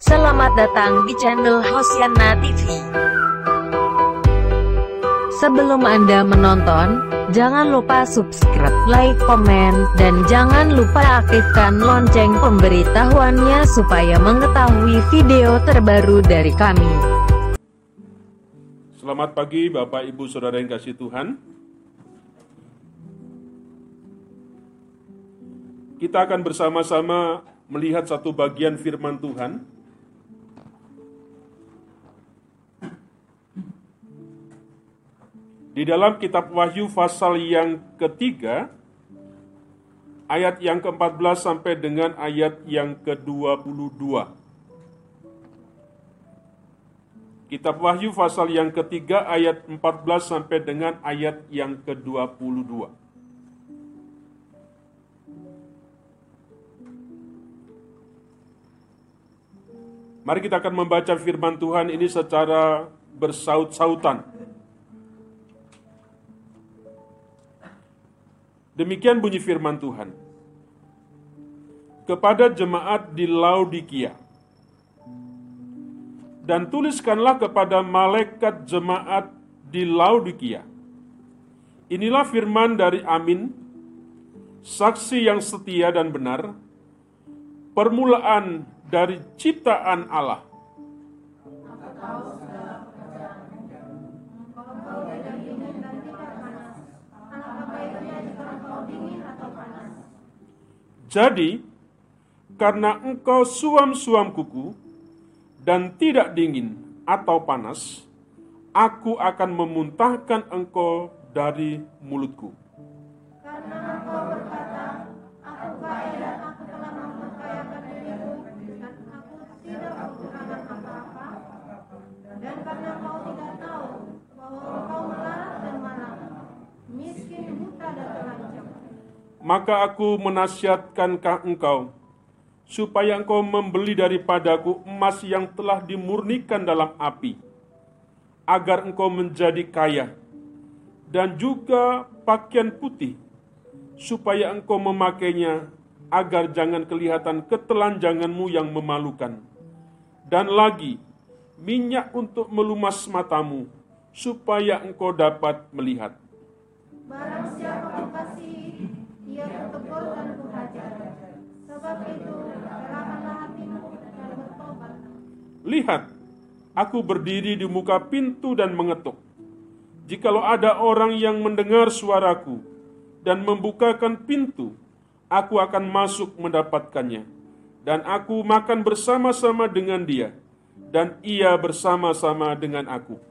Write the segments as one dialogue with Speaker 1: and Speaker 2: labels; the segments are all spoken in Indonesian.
Speaker 1: Selamat datang di channel Hosiana TV. Sebelum Anda menonton, jangan lupa subscribe, like, komen, dan jangan lupa aktifkan lonceng pemberitahuannya supaya mengetahui video terbaru dari kami.
Speaker 2: Selamat pagi Bapak Ibu Saudara yang kasih Tuhan. Kita akan bersama-sama melihat satu bagian firman Tuhan. Di dalam kitab Wahyu pasal yang ketiga, ayat yang ke-14 sampai dengan ayat yang ke-22. Kitab Wahyu pasal yang ketiga ayat 14 sampai dengan ayat yang ke-22. Mari kita akan membaca firman Tuhan ini secara bersaut-sautan. Demikian bunyi firman Tuhan. Kepada jemaat di Laodikia. Dan tuliskanlah kepada malaikat jemaat di Laodikia. Inilah firman dari Amin, saksi yang setia dan benar, permulaan dari ciptaan Allah. Jadi, karena engkau suam-suam kuku dan tidak dingin atau panas, aku akan memuntahkan engkau dari mulutku. Maka aku menasihatkan engkau, supaya engkau membeli daripadaku emas yang telah dimurnikan dalam api, agar engkau menjadi kaya, dan juga pakaian putih, supaya engkau memakainya, agar jangan kelihatan ketelanjanganmu yang memalukan. Dan lagi, minyak untuk melumas matamu, supaya engkau dapat melihat.
Speaker 3: Barang siapa ia kutegur dan kuhajar. Sebab itu, gerakanlah hatimu dan bertobat.
Speaker 2: Lihat, aku berdiri di muka pintu dan mengetuk. Jikalau ada orang yang mendengar suaraku dan membukakan pintu, aku akan masuk mendapatkannya, dan aku makan bersama-sama dengan dia, dan ia bersama-sama dengan aku.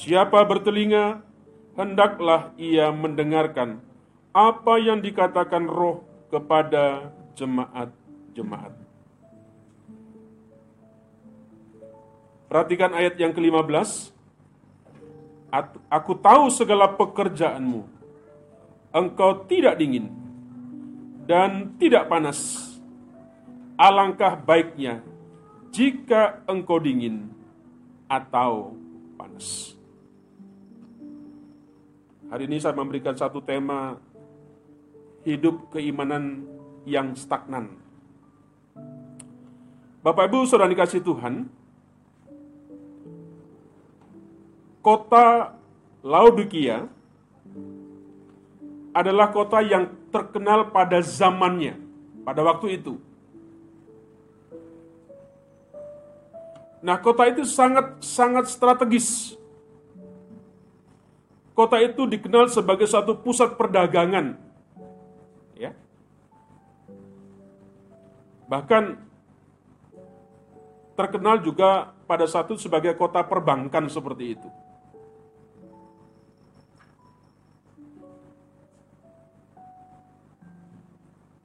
Speaker 3: Siapa
Speaker 2: bertelinga, hendaklah ia mendengarkan apa yang dikatakan Roh kepada jemaat-jemaat. Perhatikan ayat yang ke-15. At- Aku tahu segala pekerjaanmu. Engkau tidak dingin dan tidak panas. Alangkah baiknya jika engkau dingin atau panas. Hari ini saya memberikan satu tema hidup keimanan yang stagnan. Bapak Ibu Saudara dikasih Tuhan, kota Laodikia adalah kota yang terkenal pada zamannya, pada waktu itu. Nah, kota itu sangat sangat strategis. Kota itu dikenal sebagai satu pusat perdagangan. Ya. Bahkan terkenal juga pada satu sebagai kota perbankan seperti itu.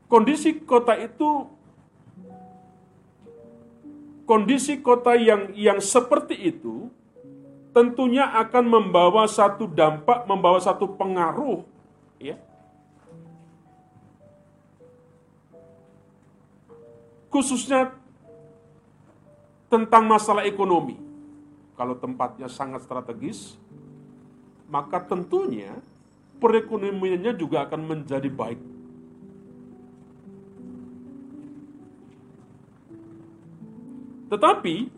Speaker 2: Kondisi kota itu kondisi kota yang yang seperti itu tentunya akan membawa satu dampak, membawa satu pengaruh ya. Khususnya tentang masalah ekonomi. kalau tempatnya sangat strategis, maka tentunya perekonomiannya juga akan menjadi baik. Tetapi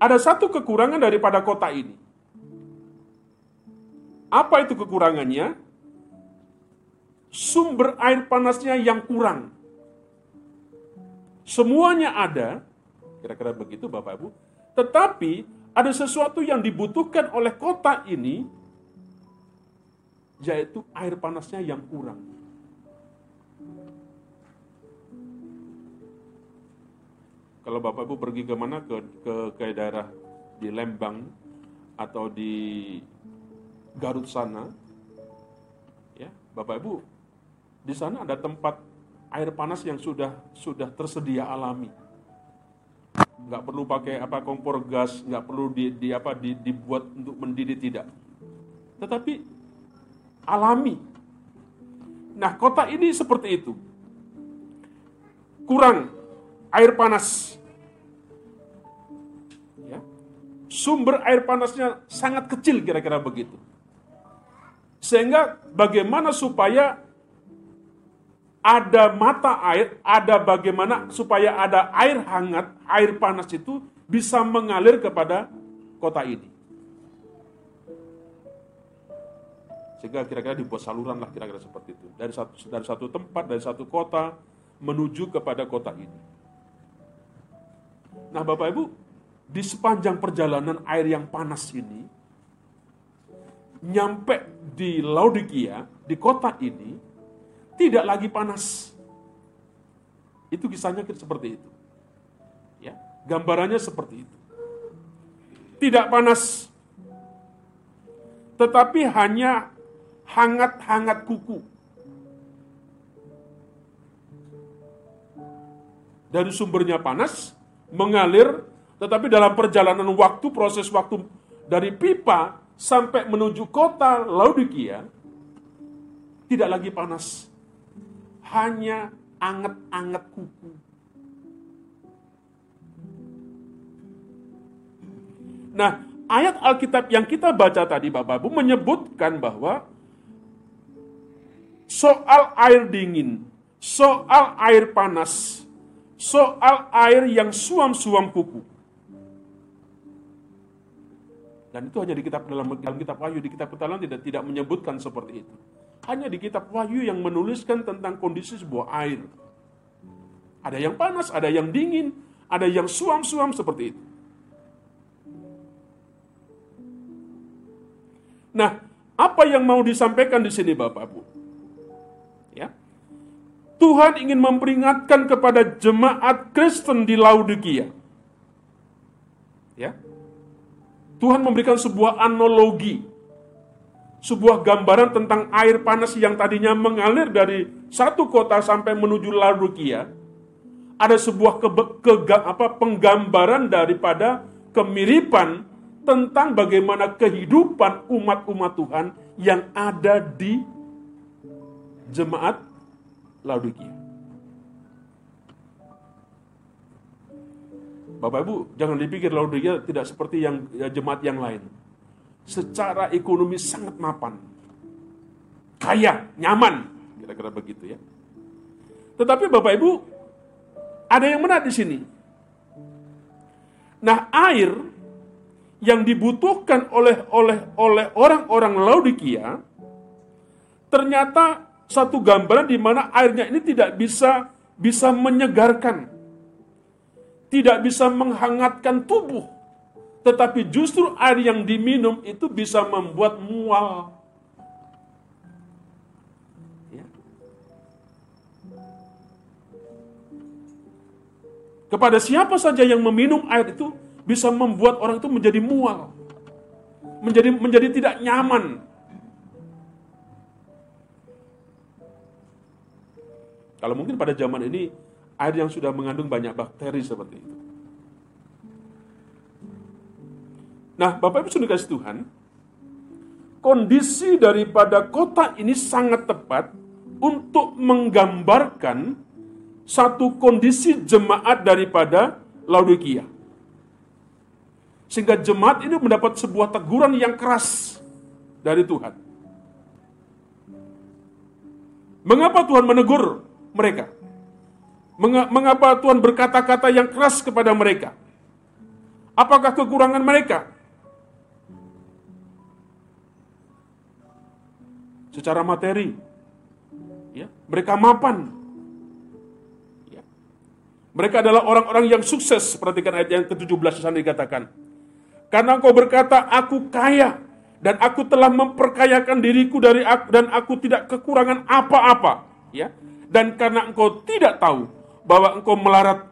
Speaker 2: ada satu kekurangan daripada kota ini. Apa itu kekurangannya? Sumber air panasnya yang kurang. Semuanya ada, kira-kira begitu Bapak Ibu. Tetapi ada sesuatu yang dibutuhkan oleh kota ini, yaitu air panasnya yang kurang. Kalau Bapak Ibu pergi ke mana ke, ke ke daerah di Lembang atau di Garut sana, ya Bapak Ibu di sana ada tempat air panas yang sudah sudah tersedia alami. Nggak perlu pakai apa kompor gas, nggak perlu di, di apa di, dibuat untuk mendidih tidak. Tetapi alami. Nah, kota ini seperti itu. Kurang air panas. Sumber air panasnya sangat kecil kira-kira begitu. Sehingga bagaimana supaya ada mata air, ada bagaimana supaya ada air hangat, air panas itu bisa mengalir kepada kota ini. Sehingga kira-kira dibuat saluran lah kira-kira seperti itu. Dari satu, dari satu tempat, dari satu kota, menuju kepada kota ini. Nah Bapak Ibu, di sepanjang perjalanan air yang panas ini, nyampe di Laodikia, di kota ini, tidak lagi panas. Itu kisahnya seperti itu. Ya, gambarannya seperti itu. Tidak panas, tetapi hanya hangat-hangat kuku. Dari sumbernya panas, mengalir, tetapi dalam perjalanan waktu, proses waktu dari pipa sampai menuju kota Laodikia, tidak lagi panas hanya anget-anget kuku. Nah, ayat Alkitab yang kita baca tadi Bapak Ibu menyebutkan bahwa soal air dingin, soal air panas, soal air yang suam-suam kuku. Dan itu hanya di kitab dalam, dalam kitab Wahyu, di kitab Ketalan tidak tidak menyebutkan seperti itu. Hanya di kitab Wahyu yang menuliskan tentang kondisi sebuah air. Ada yang panas, ada yang dingin, ada yang suam-suam seperti itu. Nah, apa yang mau disampaikan di sini Bapak Bu? Ya. Tuhan ingin memperingatkan kepada jemaat Kristen di Laodikia. Ya. Tuhan memberikan sebuah analogi sebuah gambaran tentang air panas yang tadinya mengalir dari satu kota sampai menuju Laodikia. Ada sebuah ke, ke, apa, penggambaran daripada kemiripan tentang bagaimana kehidupan umat-umat Tuhan yang ada di jemaat Laodikia. Bapak Ibu, jangan dipikir Laodikia tidak seperti yang ya, jemaat yang lain secara ekonomi sangat mapan. Kaya, nyaman, kira-kira begitu ya. Tetapi Bapak Ibu, ada yang menarik di sini. Nah, air yang dibutuhkan oleh oleh oleh orang-orang Laodikia ternyata satu gambaran di mana airnya ini tidak bisa bisa menyegarkan, tidak bisa menghangatkan tubuh, tetapi justru air yang diminum itu bisa membuat mual. Ya. Kepada siapa saja yang meminum air itu bisa membuat orang itu menjadi mual. Menjadi menjadi tidak nyaman. Kalau mungkin pada zaman ini air yang sudah mengandung banyak bakteri seperti itu. Nah, Bapak Ibu sudah kasih Tuhan, kondisi daripada kota ini sangat tepat untuk menggambarkan satu kondisi jemaat daripada Laodikia. Sehingga jemaat ini mendapat sebuah teguran yang keras dari Tuhan. Mengapa Tuhan menegur mereka? Mengapa Tuhan berkata-kata yang keras kepada mereka? Apakah kekurangan mereka? Secara materi, ya, mereka mapan. Ya. Mereka adalah orang-orang yang sukses. Perhatikan ayat yang ke-17 di sana dikatakan. Karena engkau berkata, aku kaya, dan aku telah memperkayakan diriku dari aku, dan aku tidak kekurangan apa-apa. Ya, dan karena engkau tidak tahu bahwa engkau melarat,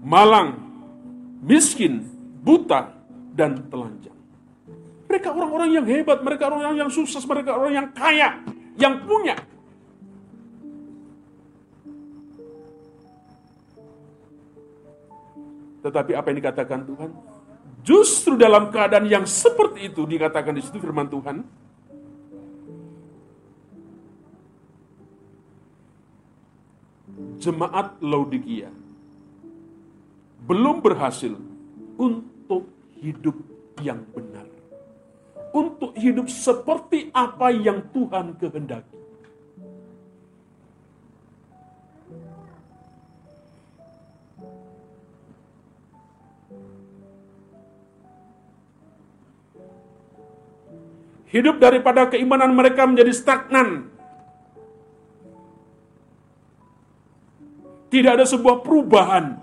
Speaker 2: malang, miskin, buta, dan telanjang. Mereka orang-orang yang hebat, mereka orang-orang yang sukses, mereka orang yang kaya, yang punya. Tetapi apa yang dikatakan Tuhan? Justru dalam keadaan yang seperti itu dikatakan di situ firman Tuhan. Jemaat Laodikia belum berhasil untuk hidup yang benar. Untuk hidup seperti apa yang Tuhan kehendaki. Hidup daripada keimanan mereka menjadi stagnan. Tidak ada sebuah perubahan.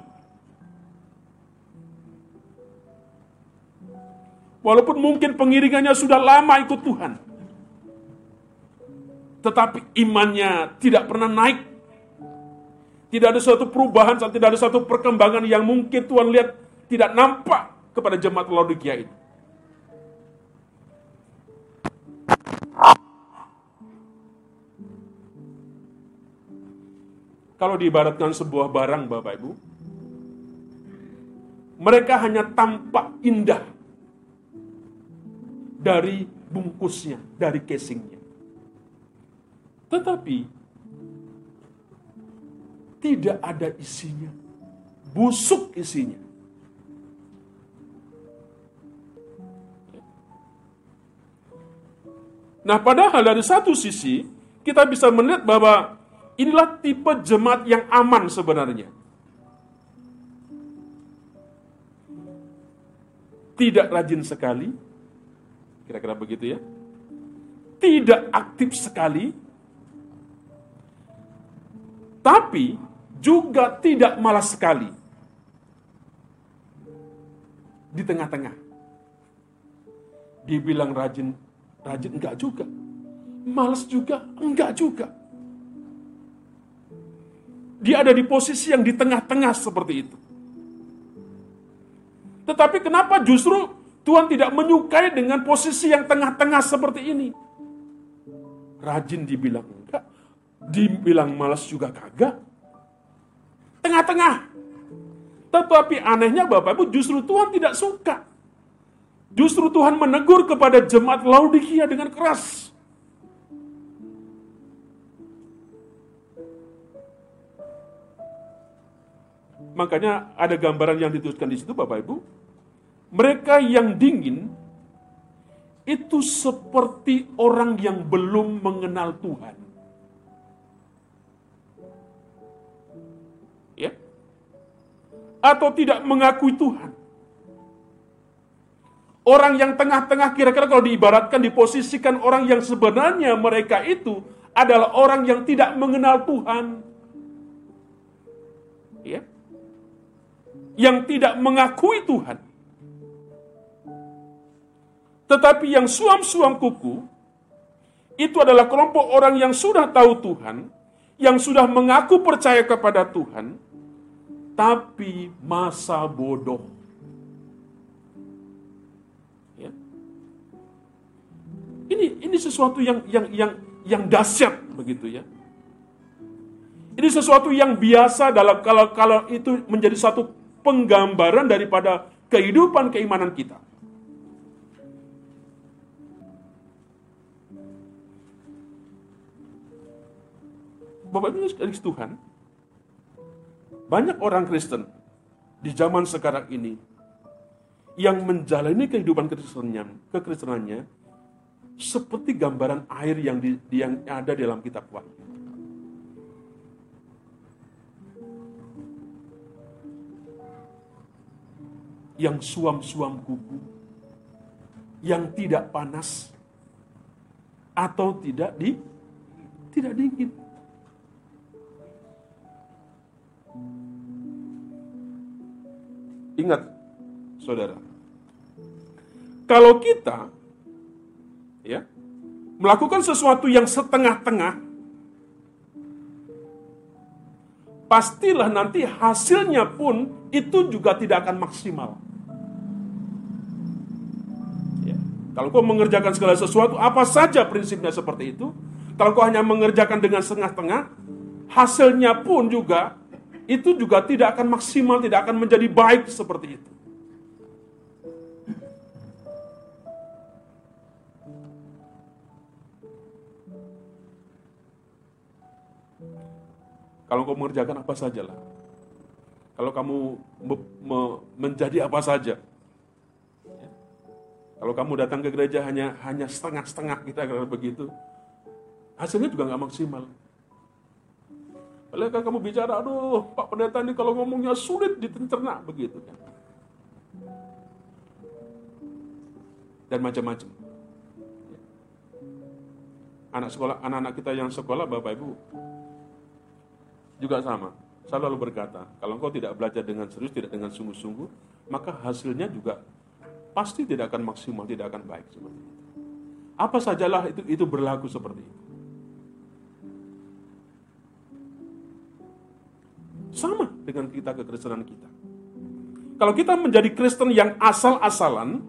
Speaker 2: Walaupun mungkin pengiringannya sudah lama ikut Tuhan. Tetapi imannya tidak pernah naik. Tidak ada suatu perubahan, tidak ada suatu perkembangan yang mungkin Tuhan lihat tidak nampak kepada jemaat Laodikia ini. Kalau diibaratkan sebuah barang Bapak Ibu, mereka hanya tampak indah dari bungkusnya, dari casingnya. Tetapi tidak ada isinya. Busuk isinya. Nah, padahal dari satu sisi kita bisa melihat bahwa inilah tipe jemaat yang aman sebenarnya. Tidak rajin sekali, kira-kira begitu ya. Tidak aktif sekali, tapi juga tidak malas sekali. Di tengah-tengah. Dibilang rajin Rajin enggak juga. Males juga enggak juga. Dia ada di posisi yang di tengah-tengah seperti itu. Tetapi kenapa justru Tuhan tidak menyukai dengan posisi yang tengah-tengah seperti ini? Rajin dibilang enggak, dibilang malas juga kagak. Tengah-tengah. Tetapi anehnya Bapak Ibu justru Tuhan tidak suka. Justru Tuhan menegur kepada jemaat Laodikia dengan keras. Makanya ada gambaran yang dituliskan di situ Bapak Ibu. Mereka yang dingin itu seperti orang yang belum mengenal Tuhan. Ya. Atau tidak mengakui Tuhan. Orang yang tengah-tengah kira-kira kalau diibaratkan diposisikan orang yang sebenarnya mereka itu adalah orang yang tidak mengenal Tuhan. Ya. Yang tidak mengakui Tuhan. Tetapi yang suam-suam kuku itu adalah kelompok orang yang sudah tahu Tuhan, yang sudah mengaku percaya kepada Tuhan, tapi masa bodoh. Ini ini sesuatu yang yang yang yang dahsyat begitu ya. Ini sesuatu yang biasa dalam kalau kalau itu menjadi satu penggambaran daripada kehidupan keimanan kita. Bapak Ibu sekalian Tuhan, banyak orang Kristen di zaman sekarang ini yang menjalani kehidupan kekristenannya, kekristenannya seperti gambaran air yang, di, yang ada dalam kitab Wahyu. Yang suam-suam kuku, yang tidak panas atau tidak di tidak dingin. Ingat, saudara, kalau kita ya melakukan sesuatu yang setengah-tengah, pastilah nanti hasilnya pun itu juga tidak akan maksimal. Kalau kau mengerjakan segala sesuatu, apa saja prinsipnya seperti itu. Kalau kau hanya mengerjakan dengan setengah-tengah, hasilnya pun juga itu juga tidak akan maksimal, tidak akan menjadi baik seperti itu. Kalau kau mengerjakan apa sajalah. Kalau kamu me me menjadi apa saja. Kalau kamu datang ke gereja hanya hanya setengah-setengah kita kalau begitu, hasilnya juga nggak maksimal. Kalau kamu bicara, aduh Pak Pendeta ini kalau ngomongnya sulit ditencerna begitu kan. Dan macam-macam. Anak sekolah, anak-anak kita yang sekolah, Bapak Ibu, juga sama. Saya lalu berkata, kalau engkau tidak belajar dengan serius, tidak dengan sungguh-sungguh, maka hasilnya juga pasti tidak akan maksimal, tidak akan baik seperti. Apa sajalah itu itu berlaku seperti itu. Sama dengan kita kekristenan kita. Kalau kita menjadi Kristen yang asal-asalan,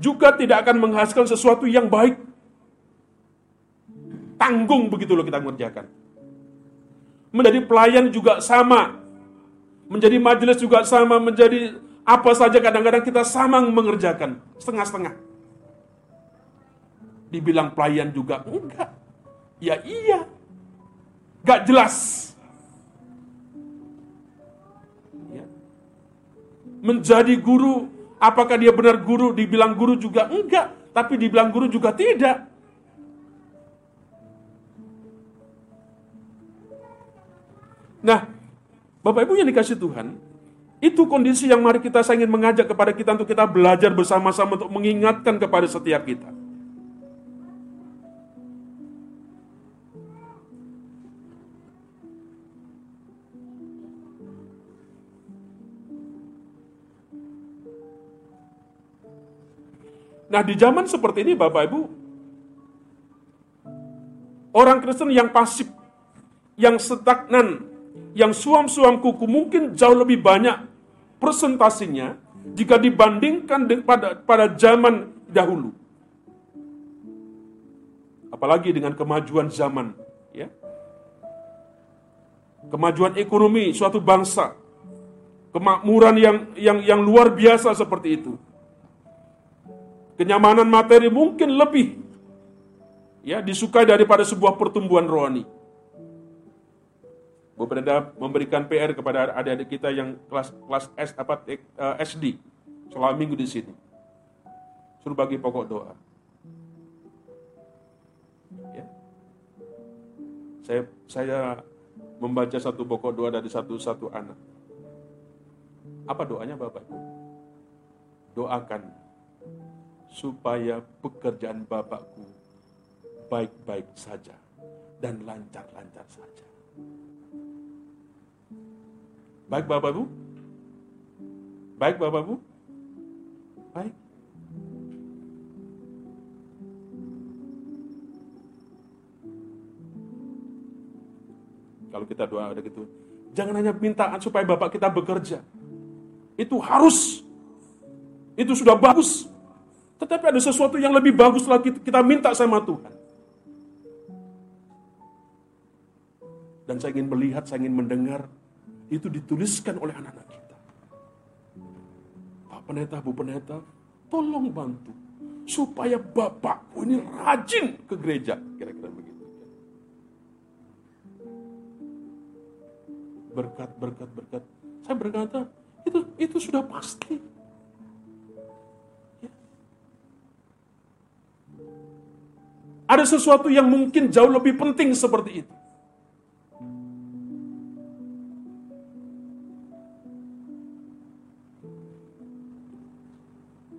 Speaker 2: juga tidak akan menghasilkan sesuatu yang baik. Tanggung begitu loh kita mengerjakan. Menjadi pelayan juga sama. Menjadi majelis juga sama. Menjadi apa saja kadang-kadang kita sama mengerjakan. Setengah-setengah. Dibilang pelayan juga. Enggak. Ya iya. Gak jelas. Ya. Menjadi guru. Apakah dia benar guru? Dibilang guru juga enggak. Tapi dibilang guru juga tidak. Nah, Bapak Ibu yang dikasih Tuhan, itu kondisi yang mari kita saya ingin mengajak kepada kita untuk kita belajar bersama-sama untuk mengingatkan kepada setiap kita. Nah di zaman seperti ini Bapak Ibu, orang Kristen yang pasif, yang stagnan, yang suam-suam kuku mungkin jauh lebih banyak presentasinya jika dibandingkan pada pada zaman dahulu. Apalagi dengan kemajuan zaman, ya. Kemajuan ekonomi suatu bangsa, kemakmuran yang yang yang luar biasa seperti itu. Kenyamanan materi mungkin lebih ya disukai daripada sebuah pertumbuhan rohani. Pendeta memberikan PR kepada adik-adik kita yang kelas kelas S apa eh, SD selama minggu di sini. Suruh bagi pokok doa. Ya. Saya saya membaca satu pokok doa dari satu-satu anak. Apa doanya Bapak Ibu? Doakan supaya pekerjaan Bapakku baik-baik saja dan lancar-lancar saja. Baik Bapak Ibu? Baik Bapak Ibu? Baik. Kalau kita doa ada gitu, jangan hanya minta supaya Bapak kita bekerja. Itu harus. Itu sudah bagus. Tetapi ada sesuatu yang lebih bagus lagi kita minta sama Tuhan. Dan saya ingin melihat, saya ingin mendengar itu dituliskan oleh anak-anak kita. Pak Pendeta, Bu Pendeta, tolong bantu supaya bapakku ini rajin ke gereja. Kira-kira begitu. Berkat, berkat, berkat. Saya berkata, itu itu sudah pasti. Ya. Ada sesuatu yang mungkin jauh lebih penting seperti itu.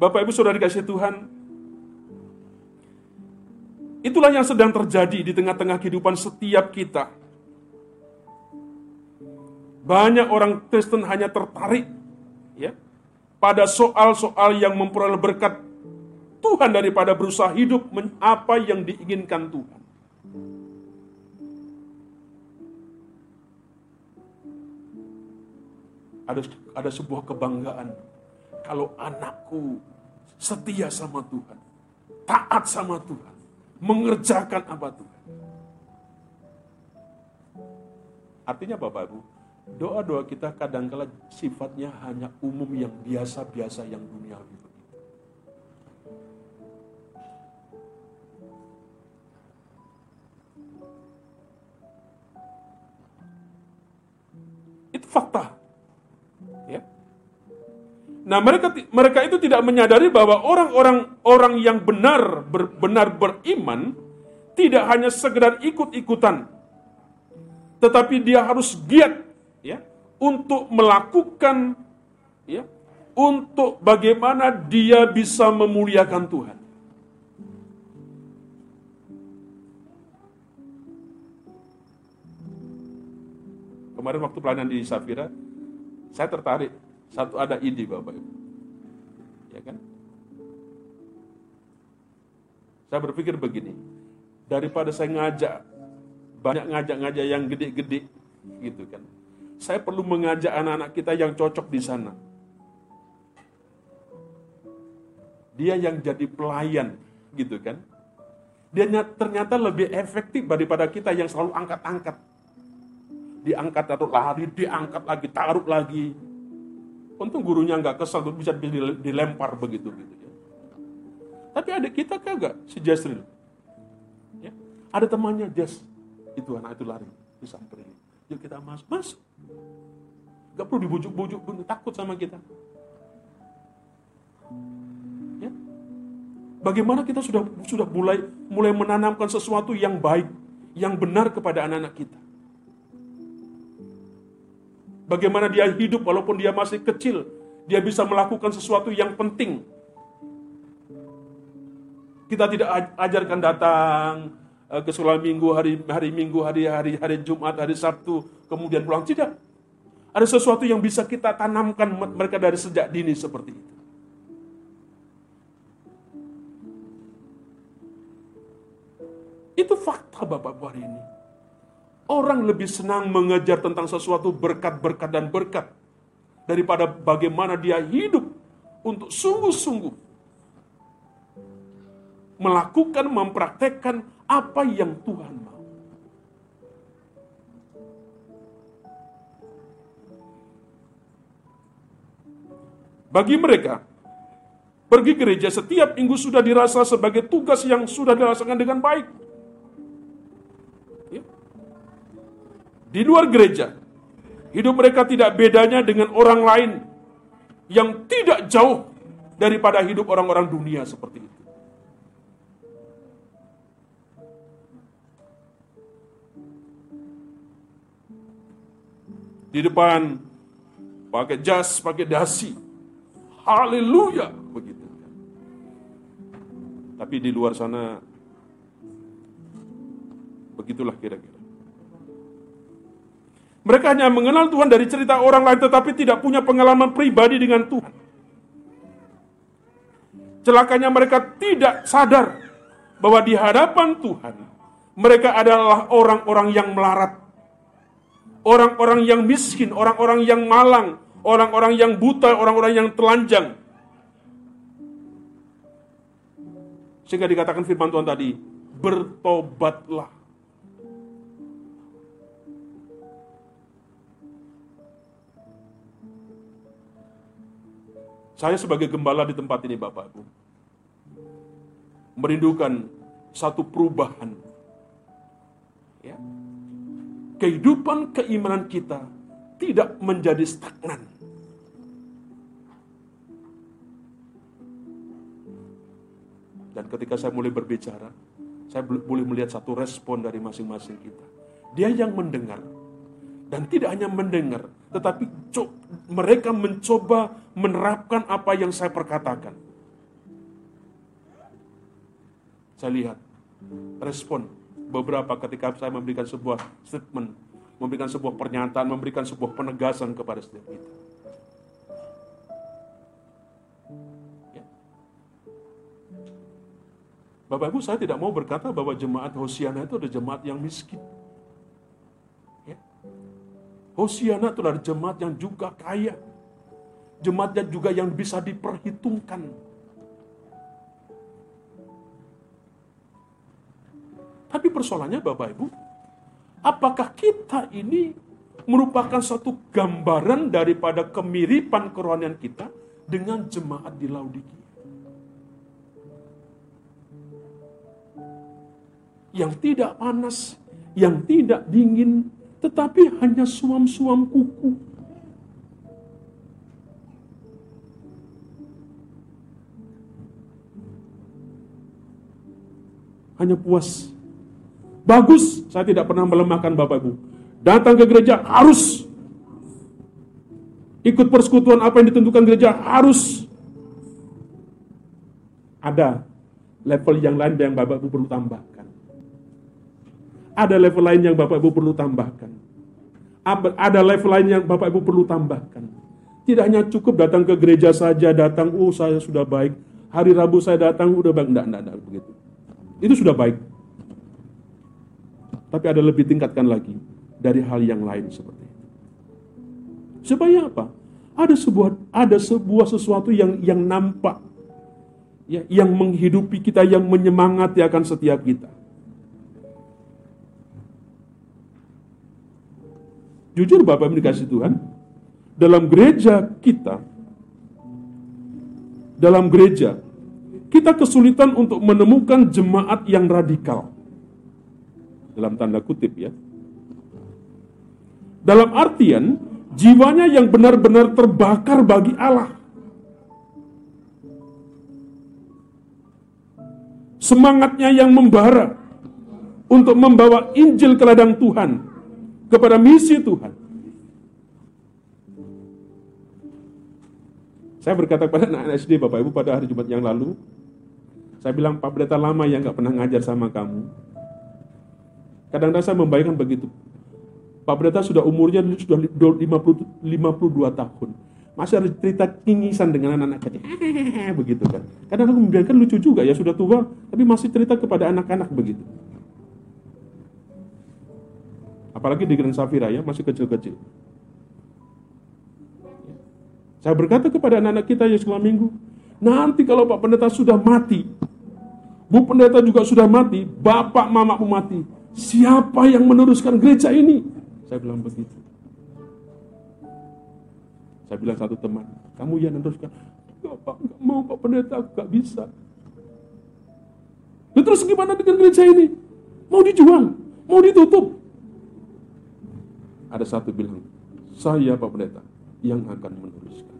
Speaker 2: Bapak Ibu Saudara dikasih Tuhan, itulah yang sedang terjadi di tengah-tengah kehidupan setiap kita. Banyak orang Kristen hanya tertarik ya pada soal-soal yang memperoleh berkat Tuhan daripada berusaha hidup apa yang diinginkan Tuhan. Ada ada sebuah kebanggaan kalau anakku setia sama Tuhan, taat sama Tuhan, mengerjakan apa Tuhan. Artinya Bapak Ibu, doa-doa kita kadangkala sifatnya hanya umum yang biasa-biasa yang duniawi. Itu fakta. Nah, mereka mereka itu tidak menyadari bahwa orang-orang orang yang benar ber, benar beriman tidak hanya sekedar ikut-ikutan tetapi dia harus giat ya untuk melakukan ya untuk bagaimana dia bisa memuliakan Tuhan. Kemarin waktu pelayanan di Safira, saya tertarik satu ada ide Bapak Ibu. Ya kan? Saya berpikir begini, daripada saya ngajak banyak ngajak-ngajak yang gede-gede gitu kan. Saya perlu mengajak anak-anak kita yang cocok di sana. Dia yang jadi pelayan gitu kan. Dia ternyata lebih efektif daripada kita yang selalu angkat-angkat. Diangkat taruh lari, diangkat lagi, taruh lagi Untung gurunya nggak kesal, bisa dilempar begitu gitu ya. Tapi ada kita kagak si Jasril. Ya. Ada temannya Jas, itu anak itu lari, disamperin. Yuk kita masuk, masuk. Gak perlu dibujuk-bujuk, takut sama kita. Ya. Bagaimana kita sudah sudah mulai mulai menanamkan sesuatu yang baik, yang benar kepada anak-anak kita. Bagaimana dia hidup walaupun dia masih kecil. Dia bisa melakukan sesuatu yang penting. Kita tidak ajarkan datang eh, ke sekolah minggu, hari hari minggu, hari hari hari Jumat, hari Sabtu, kemudian pulang. Tidak. Ada sesuatu yang bisa kita tanamkan mereka dari sejak dini seperti itu. Itu fakta Bapak-Bapak hari ini. Orang lebih senang mengejar tentang sesuatu berkat-berkat dan berkat daripada bagaimana dia hidup untuk sungguh-sungguh melakukan, mempraktekkan apa yang Tuhan mau. Bagi mereka, pergi gereja setiap minggu sudah dirasa sebagai tugas yang sudah dirasakan dengan baik. Di luar gereja. Hidup mereka tidak bedanya dengan orang lain yang tidak jauh daripada hidup orang-orang dunia seperti itu. Di depan pakai jas, pakai dasi. Haleluya, begitu. Tapi di luar sana begitulah kira-kira. Mereka hanya mengenal Tuhan dari cerita orang lain tetapi tidak punya pengalaman pribadi dengan Tuhan. Celakanya mereka tidak sadar bahwa di hadapan Tuhan mereka adalah orang-orang yang melarat. Orang-orang yang miskin, orang-orang yang malang, orang-orang yang buta, orang-orang yang telanjang. Sehingga dikatakan firman Tuhan tadi, bertobatlah Saya sebagai gembala di tempat ini Bapak Ibu, merindukan satu perubahan. Ya. Kehidupan keimanan kita tidak menjadi stagnan. Dan ketika saya mulai berbicara, saya boleh melihat satu respon dari masing-masing kita. Dia yang mendengar. Dan tidak hanya mendengar, tetapi mereka mencoba menerapkan apa yang saya perkatakan. Saya lihat respon beberapa ketika saya memberikan sebuah statement, memberikan sebuah pernyataan, memberikan sebuah penegasan kepada setiap kita. Ya. Bapak Ibu, saya tidak mau berkata bahwa jemaat Hosiana itu ada jemaat yang miskin. Hosiana itu adalah jemaat yang juga kaya. Jemaat yang juga yang bisa diperhitungkan. Tapi persoalannya Bapak Ibu, apakah kita ini merupakan satu gambaran daripada kemiripan kerohanian kita dengan jemaat di Laodikia? Yang tidak panas, yang tidak dingin, tetapi hanya suam-suam kuku. Hanya puas. Bagus, saya tidak pernah melemahkan Bapak Ibu. Datang ke gereja harus. Ikut persekutuan apa yang ditentukan gereja harus. Ada level yang lain yang Bapak Ibu perlu tambah. Ada level lain yang Bapak Ibu perlu tambahkan. Ada level lain yang Bapak Ibu perlu tambahkan. Tidak hanya cukup datang ke gereja saja, datang, oh saya sudah baik. Hari Rabu saya datang, udah baik. Enggak, enggak, enggak, begitu. Itu sudah baik. Tapi ada lebih tingkatkan lagi dari hal yang lain seperti itu. Supaya apa? Ada sebuah ada sebuah sesuatu yang yang nampak ya, yang menghidupi kita, yang menyemangati akan setiap kita. Jujur Bapak dikasih Tuhan, dalam gereja kita, dalam gereja, kita kesulitan untuk menemukan jemaat yang radikal. Dalam tanda kutip ya. Dalam artian, jiwanya yang benar-benar terbakar bagi Allah. Semangatnya yang membara untuk membawa Injil ke ladang Tuhan kepada misi Tuhan. Saya berkata kepada anak-anak SD, Bapak Ibu, pada hari Jumat yang lalu, saya bilang, Pak Pendeta lama yang nggak pernah ngajar sama kamu. Kadang-kadang saya membayangkan begitu. Pak Pendeta sudah umurnya sudah 50, 52 tahun. Masih harus cerita kingisan dengan anak-anak kecil. begitu kan. Kadang aku membiarkan lucu juga ya, sudah tua, tapi masih cerita kepada anak-anak begitu. Apalagi di Grand Safira ya, masih kecil-kecil. Saya berkata kepada anak-anak kita yang sekolah minggu, nanti kalau Pak Pendeta sudah mati, Bu Pendeta juga sudah mati, Bapak Mama pun mati, siapa yang meneruskan gereja ini? Saya bilang begitu. Saya bilang satu teman, kamu yang meneruskan. Enggak Pak, enggak mau Pak Pendeta, aku gak bisa. Lalu terus gimana dengan gereja ini? Mau dijual? Mau ditutup? Ada satu bilang, saya Pak Pendeta yang akan meneruskan.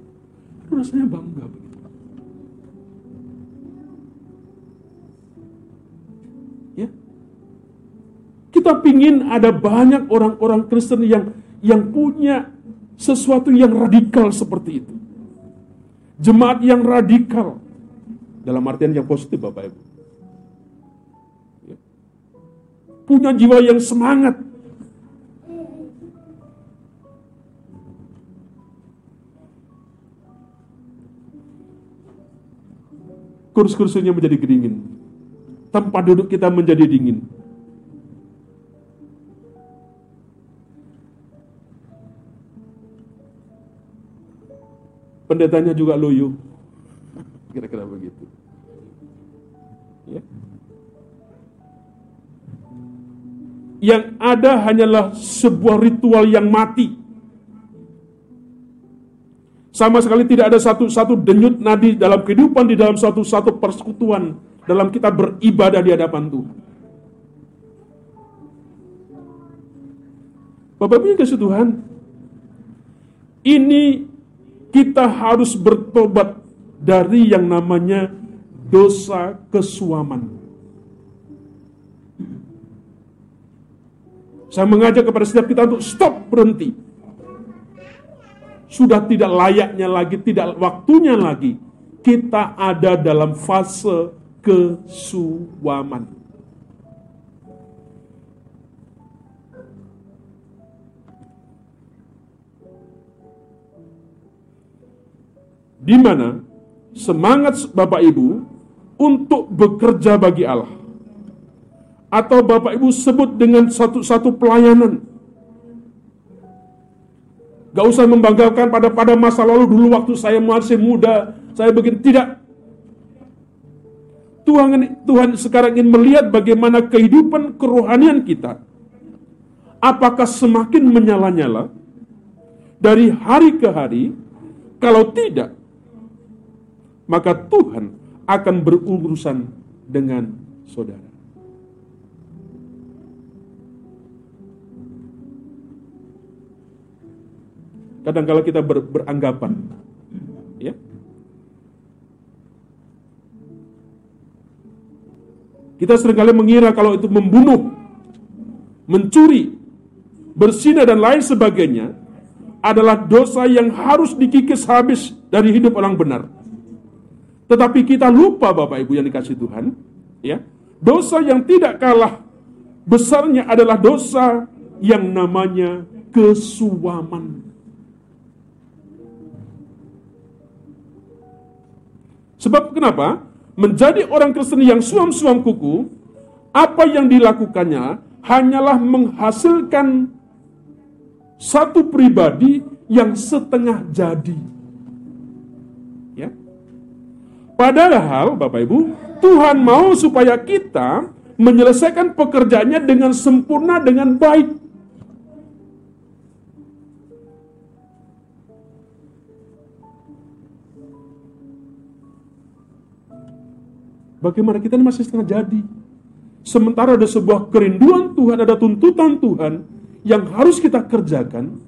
Speaker 2: Itu rasanya bangga. Ya. Kita pingin ada banyak orang-orang Kristen yang yang punya sesuatu yang radikal seperti itu. Jemaat yang radikal dalam artian yang positif Bapak Ibu. Ya. Punya jiwa yang semangat, kursi-kursinya menjadi dingin. Tempat duduk kita menjadi dingin. Pendetanya juga loyo. Kira-kira begitu. Ya. Yang ada hanyalah sebuah ritual yang mati sama sekali tidak ada satu satu denyut nadi dalam kehidupan di dalam suatu satu persekutuan dalam kita beribadah di hadapan Tuhan. Bapak Ibu kasih Tuhan, ini kita harus bertobat dari yang namanya dosa kesuaman. Saya mengajak kepada setiap kita untuk stop berhenti. Sudah tidak layaknya lagi, tidak waktunya lagi. Kita ada dalam fase kesuwaman. Di mana semangat Bapak Ibu untuk bekerja bagi Allah. Atau Bapak Ibu sebut dengan satu-satu pelayanan. Gak usah membanggakan pada pada masa lalu dulu waktu saya masih muda, saya begini tidak. Tuhan Tuhan sekarang ingin melihat bagaimana kehidupan kerohanian kita. Apakah semakin menyala-nyala dari hari ke hari? Kalau tidak, maka Tuhan akan berurusan dengan saudara. Kadang kala kita ber, beranggapan, ya, kita sering kali mengira kalau itu membunuh, mencuri, bersina dan lain sebagainya adalah dosa yang harus dikikis habis dari hidup orang benar. Tetapi kita lupa Bapak Ibu yang dikasih Tuhan, ya. Dosa yang tidak kalah besarnya adalah dosa yang namanya kesuaman. Sebab kenapa? Menjadi orang Kristen yang suam-suam kuku, apa yang dilakukannya hanyalah menghasilkan satu pribadi yang setengah jadi. Padahal Bapak Ibu, Tuhan mau supaya kita menyelesaikan pekerjaannya dengan sempurna dengan baik. Bagaimana kita ini masih setengah jadi. Sementara ada sebuah kerinduan Tuhan, ada tuntutan Tuhan yang harus kita kerjakan,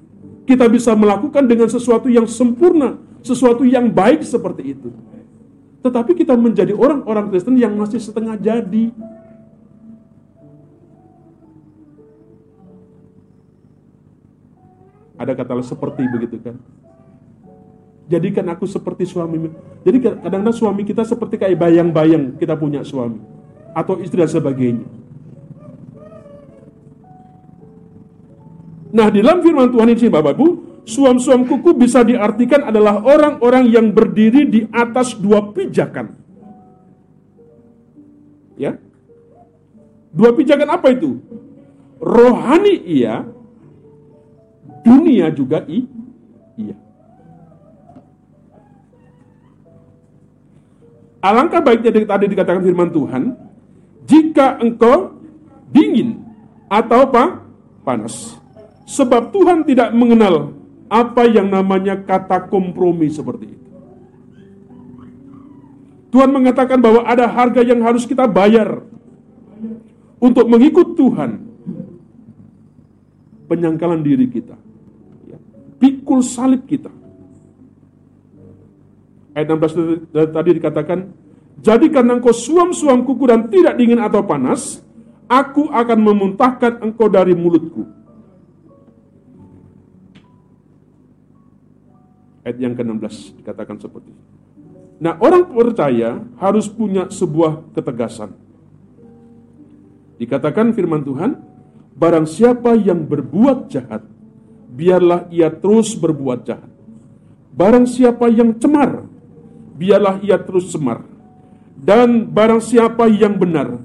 Speaker 2: kita bisa melakukan dengan sesuatu yang sempurna, sesuatu yang baik seperti itu. Tetapi kita menjadi orang-orang Kristen yang masih setengah jadi. Ada kata seperti begitu kan. Jadikan aku seperti suami. Jadi kadang-kadang suami kita seperti kayak bayang-bayang kita punya suami. Atau istri dan sebagainya. Nah di dalam firman Tuhan ini Bapak Ibu, Suam-suam kuku bisa diartikan adalah orang-orang yang berdiri di atas dua pijakan. Ya. Dua pijakan apa itu? Rohani iya, dunia juga i, Alangkah baiknya tadi dikatakan firman Tuhan, jika engkau dingin atau apa? Panas. Sebab Tuhan tidak mengenal apa yang namanya kata kompromi seperti itu. Tuhan mengatakan bahwa ada harga yang harus kita bayar untuk mengikut Tuhan. Penyangkalan diri kita. Ya. Pikul salib kita. Ayat 16 tadi dikatakan, Jadi karena engkau suam-suam kuku dan tidak dingin atau panas, aku akan memuntahkan engkau dari mulutku ayat yang ke-16 dikatakan seperti itu. Nah, orang percaya harus punya sebuah ketegasan. Dikatakan firman Tuhan, barang siapa yang berbuat jahat, biarlah ia terus berbuat jahat. Barang siapa yang cemar, biarlah ia terus cemar. Dan barang siapa yang benar,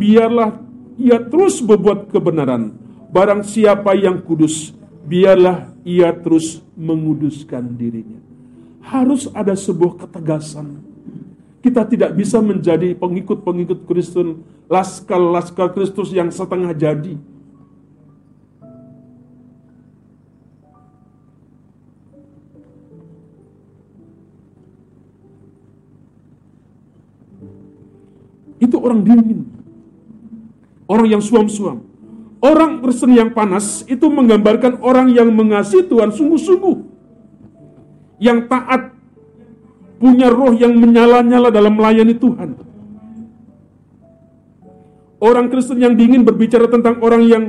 Speaker 2: biarlah ia terus berbuat kebenaran. Barang siapa yang kudus, biarlah ia terus menguduskan dirinya. Harus ada sebuah ketegasan. Kita tidak bisa menjadi pengikut-pengikut Kristen, laskar-laskar Kristus yang setengah jadi. Itu orang dingin. Orang yang suam-suam. Orang Kristen yang panas itu menggambarkan orang yang mengasihi Tuhan sungguh-sungguh. Yang taat, punya roh yang menyala-nyala dalam melayani Tuhan. Orang Kristen yang dingin berbicara tentang orang yang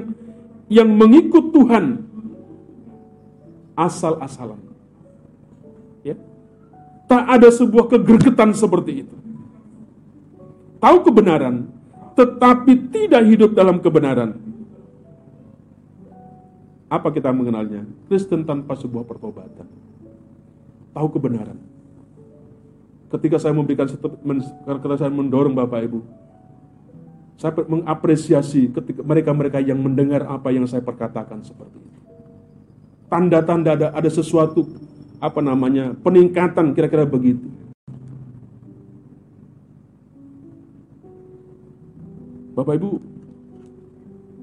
Speaker 2: yang mengikut Tuhan asal-asalan. Ya. Tak ada sebuah kegergetan seperti itu. Tahu kebenaran, tetapi tidak hidup dalam kebenaran. Apa kita mengenalnya? Kristen tanpa sebuah pertobatan. Tahu kebenaran. Ketika saya memberikan statement, ketika saya mendorong Bapak Ibu, saya mengapresiasi ketika mereka-mereka yang mendengar apa yang saya perkatakan seperti itu. Tanda-tanda ada, ada sesuatu apa namanya peningkatan kira-kira begitu. Bapak Ibu,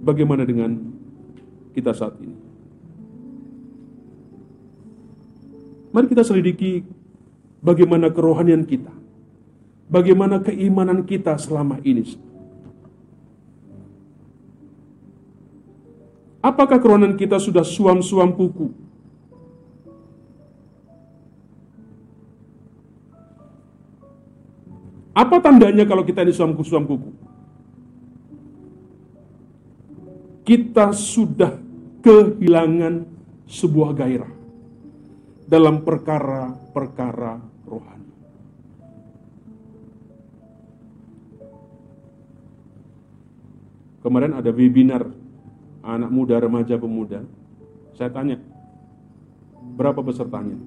Speaker 2: bagaimana dengan kita saat ini? Mari kita selidiki bagaimana kerohanian kita, bagaimana keimanan kita selama ini. Apakah kerohanian kita sudah suam-suam kuku? Apa tandanya kalau kita ini suam-suam kuku? Kita sudah kehilangan sebuah gairah dalam perkara-perkara rohani. Kemarin ada webinar anak muda, remaja, pemuda. Saya tanya, berapa pesertanya?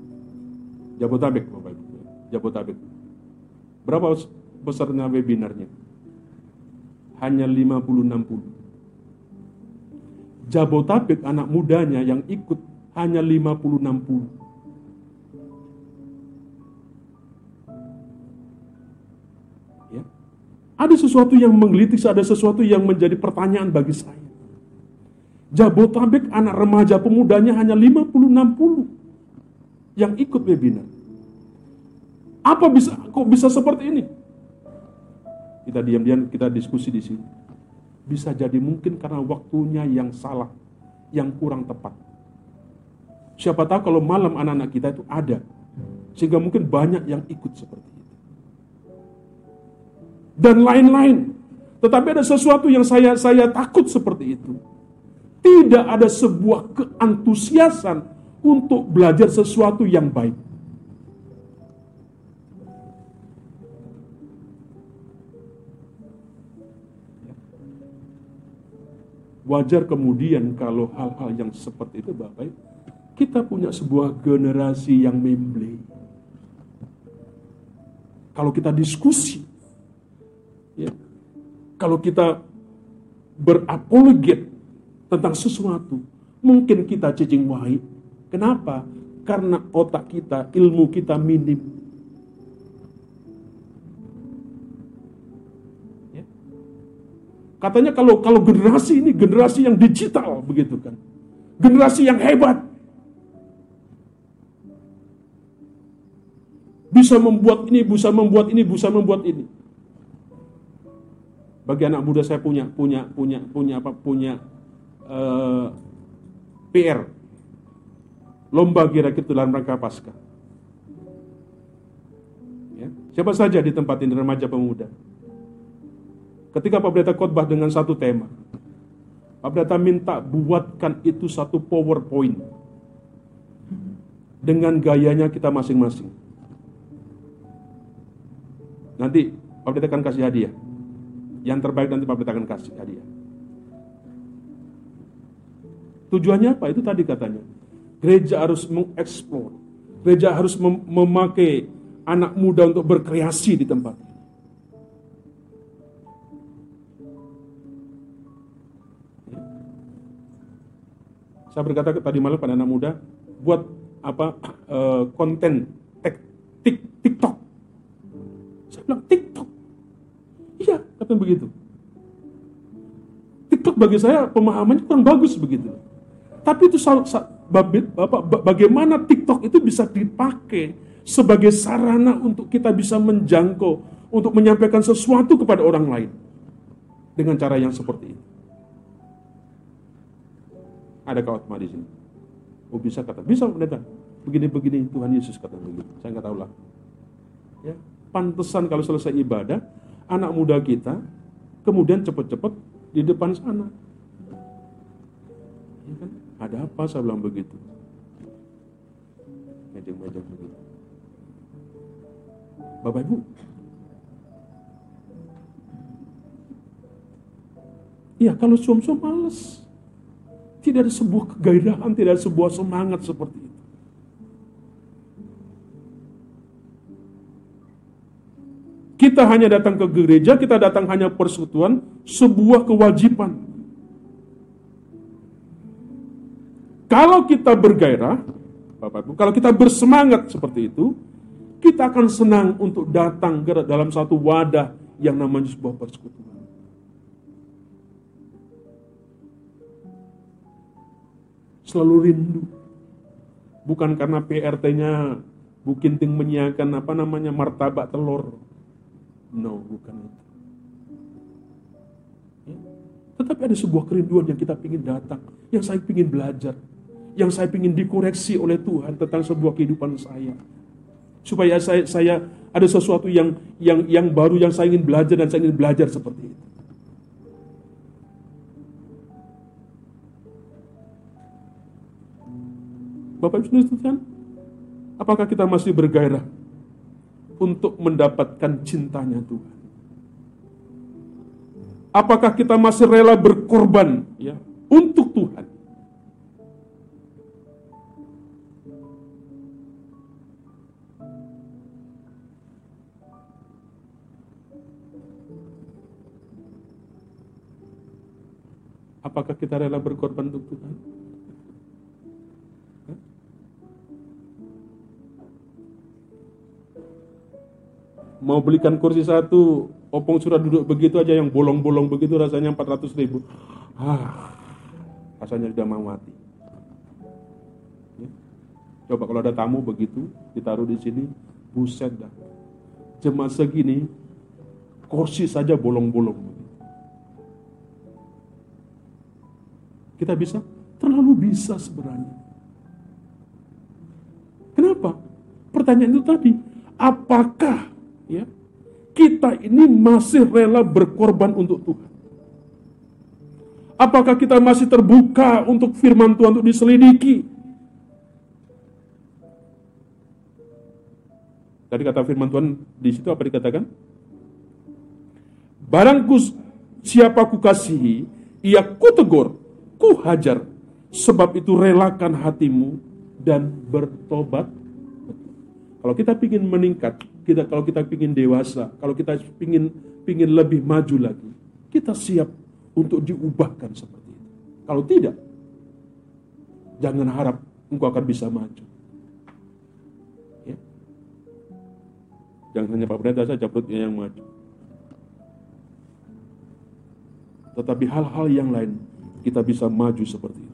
Speaker 2: Jabotabek, Bapak Ibu. Jabotabek. Berapa pesertanya webinarnya? Hanya 50-60. Jabotabek anak mudanya yang ikut hanya 50-60. Ya. Ada sesuatu yang menggelitik, ada sesuatu yang menjadi pertanyaan bagi saya. Jabotabek anak remaja pemudanya hanya 50-60 yang ikut webinar. Apa bisa kok bisa seperti ini? Kita diam-diam kita diskusi di sini. Bisa jadi mungkin karena waktunya yang salah, yang kurang tepat. Siapa tahu kalau malam anak-anak kita itu ada. Sehingga mungkin banyak yang ikut seperti itu. Dan lain-lain. Tetapi ada sesuatu yang saya saya takut seperti itu tidak ada sebuah keantusiasan untuk belajar sesuatu yang baik. Wajar kemudian kalau hal-hal yang seperti itu Bapak kita punya sebuah generasi yang memble. Kalau kita diskusi, ya, kalau kita berapologet tentang sesuatu, mungkin kita cacing wahai. Kenapa? Karena otak kita, ilmu kita minim. Katanya kalau kalau generasi ini generasi yang digital begitu kan. Generasi yang hebat. Bisa membuat ini, bisa membuat ini, bisa membuat ini. Bagi anak muda saya punya punya punya punya apa punya uh, eh, PR lomba kira-kira dalam rangka pasca. Ya. Siapa saja di tempat ini remaja pemuda. Ketika Pak Pendeta khotbah dengan satu tema, Pak Pendeta minta buatkan itu satu PowerPoint dengan gayanya kita masing-masing. Nanti Pak Pendeta akan kasih hadiah. Yang terbaik nanti Pak Pendeta akan kasih hadiah. Tujuannya apa? Itu tadi katanya. Gereja harus mengeksplor. Gereja harus mem memakai anak muda untuk berkreasi di tempat Saya berkata tadi malam pada anak muda, buat apa uh, konten tik, TikTok. Saya bilang TikTok. Iya, katanya begitu. TikTok bagi saya pemahamannya kurang bagus begitu. Tapi itu bagaimana TikTok itu bisa dipakai sebagai sarana untuk kita bisa menjangkau, untuk menyampaikan sesuatu kepada orang lain. Dengan cara yang seperti ini. Ada kawat di sini. Oh bisa kata, bisa pendeta. Begini-begini Tuhan Yesus kata begitu. Saya nggak tahu lah. Ya, pantesan kalau selesai ibadah, anak muda kita kemudian cepat-cepat di depan sana Ada apa saya bilang begitu? Mejeng-mejeng begitu. Bapak Ibu, Iya, kalau suam-suam males. Tidak ada sebuah kegairahan, tidak ada sebuah semangat seperti itu. Kita hanya datang ke gereja, kita datang hanya persekutuan, sebuah kewajiban. Kalau kita bergairah, Bapak Ibu, kalau kita bersemangat seperti itu, kita akan senang untuk datang ke dalam satu wadah yang namanya sebuah persekutuan. Selalu rindu. Bukan karena PRT-nya Bu Kinting menyiapkan apa namanya martabak telur. No, bukan itu. Ya. Tetapi ada sebuah kerinduan yang kita ingin datang, yang saya ingin belajar, yang saya ingin dikoreksi oleh Tuhan tentang sebuah kehidupan saya. Supaya saya, saya ada sesuatu yang yang yang baru yang saya ingin belajar dan saya ingin belajar seperti itu. Bapak Ibu sekalian, apakah kita masih bergairah untuk mendapatkan cintanya Tuhan? Apakah kita masih rela berkorban ya untuk Tuhan? Apakah kita rela berkorban untuk Tuhan? Mau belikan kursi satu, opong surat duduk begitu aja yang bolong-bolong begitu rasanya 400 ribu. Ah, rasanya sudah mau mati. Ya. Coba kalau ada tamu begitu, ditaruh di sini, buset dah. Cuma segini, kursi saja bolong-bolong. Kita bisa? Terlalu bisa sebenarnya. Kenapa? Pertanyaan itu tadi, apakah ya kita ini masih rela berkorban untuk Tuhan. Apakah kita masih terbuka untuk firman Tuhan untuk diselidiki? Tadi kata firman Tuhan di situ apa dikatakan? Barangku siapa ku kasihi, ia ku tegur, ku hajar, sebab itu relakan hatimu dan bertobat. Kalau kita ingin meningkat, kita kalau kita ingin dewasa, kalau kita ingin ingin lebih maju lagi, kita siap untuk diubahkan seperti itu. Kalau tidak, jangan harap engkau akan bisa maju. Ya. Jangan hanya Pak Pendeta saja perutnya yang maju. Tetapi hal-hal yang lain kita bisa maju seperti itu.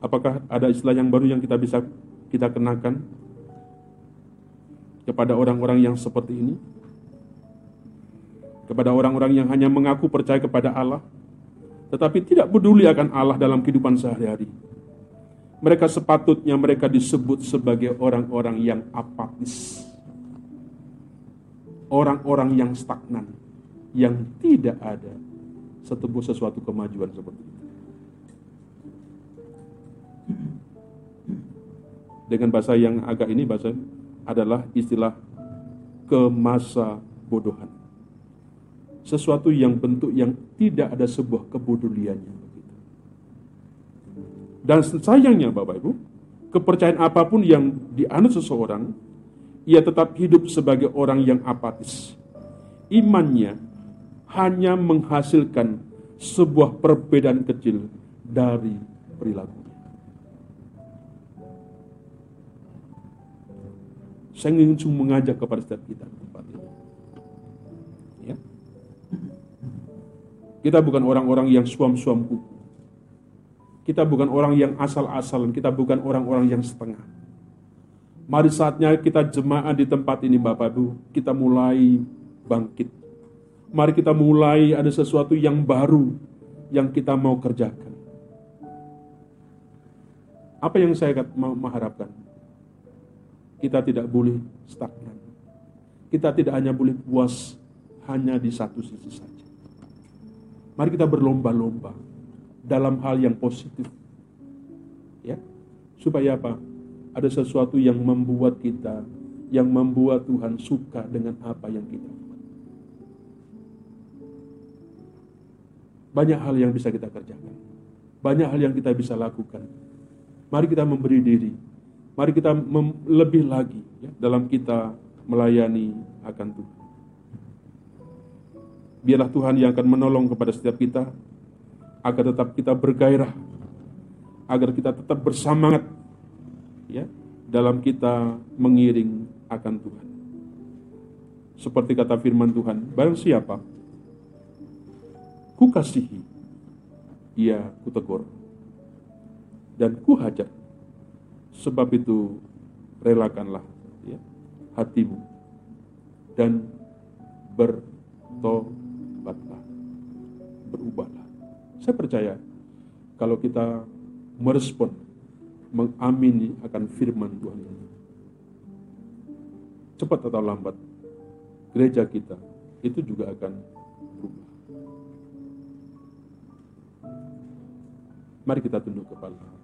Speaker 2: Apakah ada istilah yang baru yang kita bisa kita kenakan kepada orang-orang yang seperti ini? Kepada orang-orang yang hanya mengaku percaya kepada Allah, tetapi tidak peduli akan Allah dalam kehidupan sehari-hari. Mereka sepatutnya mereka disebut sebagai orang-orang yang apatis. Orang-orang yang stagnan, yang tidak ada setebu sesuatu kemajuan seperti itu. Dengan bahasa yang agak ini bahasa adalah istilah kemasa bodohan. Sesuatu yang bentuk yang tidak ada sebuah kebodoliannya. Dan sayangnya Bapak Ibu, kepercayaan apa pun yang dianut seseorang, ia tetap hidup sebagai orang yang apatis. Imannya hanya menghasilkan sebuah perbedaan kecil dari perilaku. Saya ingin cuma mengajak kepada setiap kita. Ya. Kita bukan orang-orang yang suam-suam kuku. Kita bukan orang yang asal-asalan, kita bukan orang-orang yang setengah. Mari saatnya kita jemaah di tempat ini Bapak Ibu, kita mulai bangkit. Mari kita mulai ada sesuatu yang baru yang kita mau kerjakan. Apa yang saya mau mengharapkan? Kita tidak boleh stagnan. Kita tidak hanya boleh puas hanya di satu sisi saja. Mari kita berlomba-lomba dalam hal yang positif. Ya. Supaya apa? Ada sesuatu yang membuat kita yang membuat Tuhan suka dengan apa yang kita buat. Banyak hal yang bisa kita kerjakan. Banyak hal yang kita bisa lakukan. Mari kita memberi diri. Mari kita lebih lagi ya, dalam kita melayani akan Tuhan. Biarlah Tuhan yang akan menolong kepada setiap kita agar tetap kita bergairah, agar kita tetap bersemangat ya dalam kita mengiring akan Tuhan. Seperti kata firman Tuhan, barang siapa ku kasihi, ia kutegur, dan ku hajar. Sebab itu relakanlah ya, hatimu dan bertobatlah, berubahlah. Saya percaya kalau kita merespon, mengamini akan firman Tuhan ini, cepat atau lambat, gereja kita itu juga akan berubah. Mari kita tunduk kepala.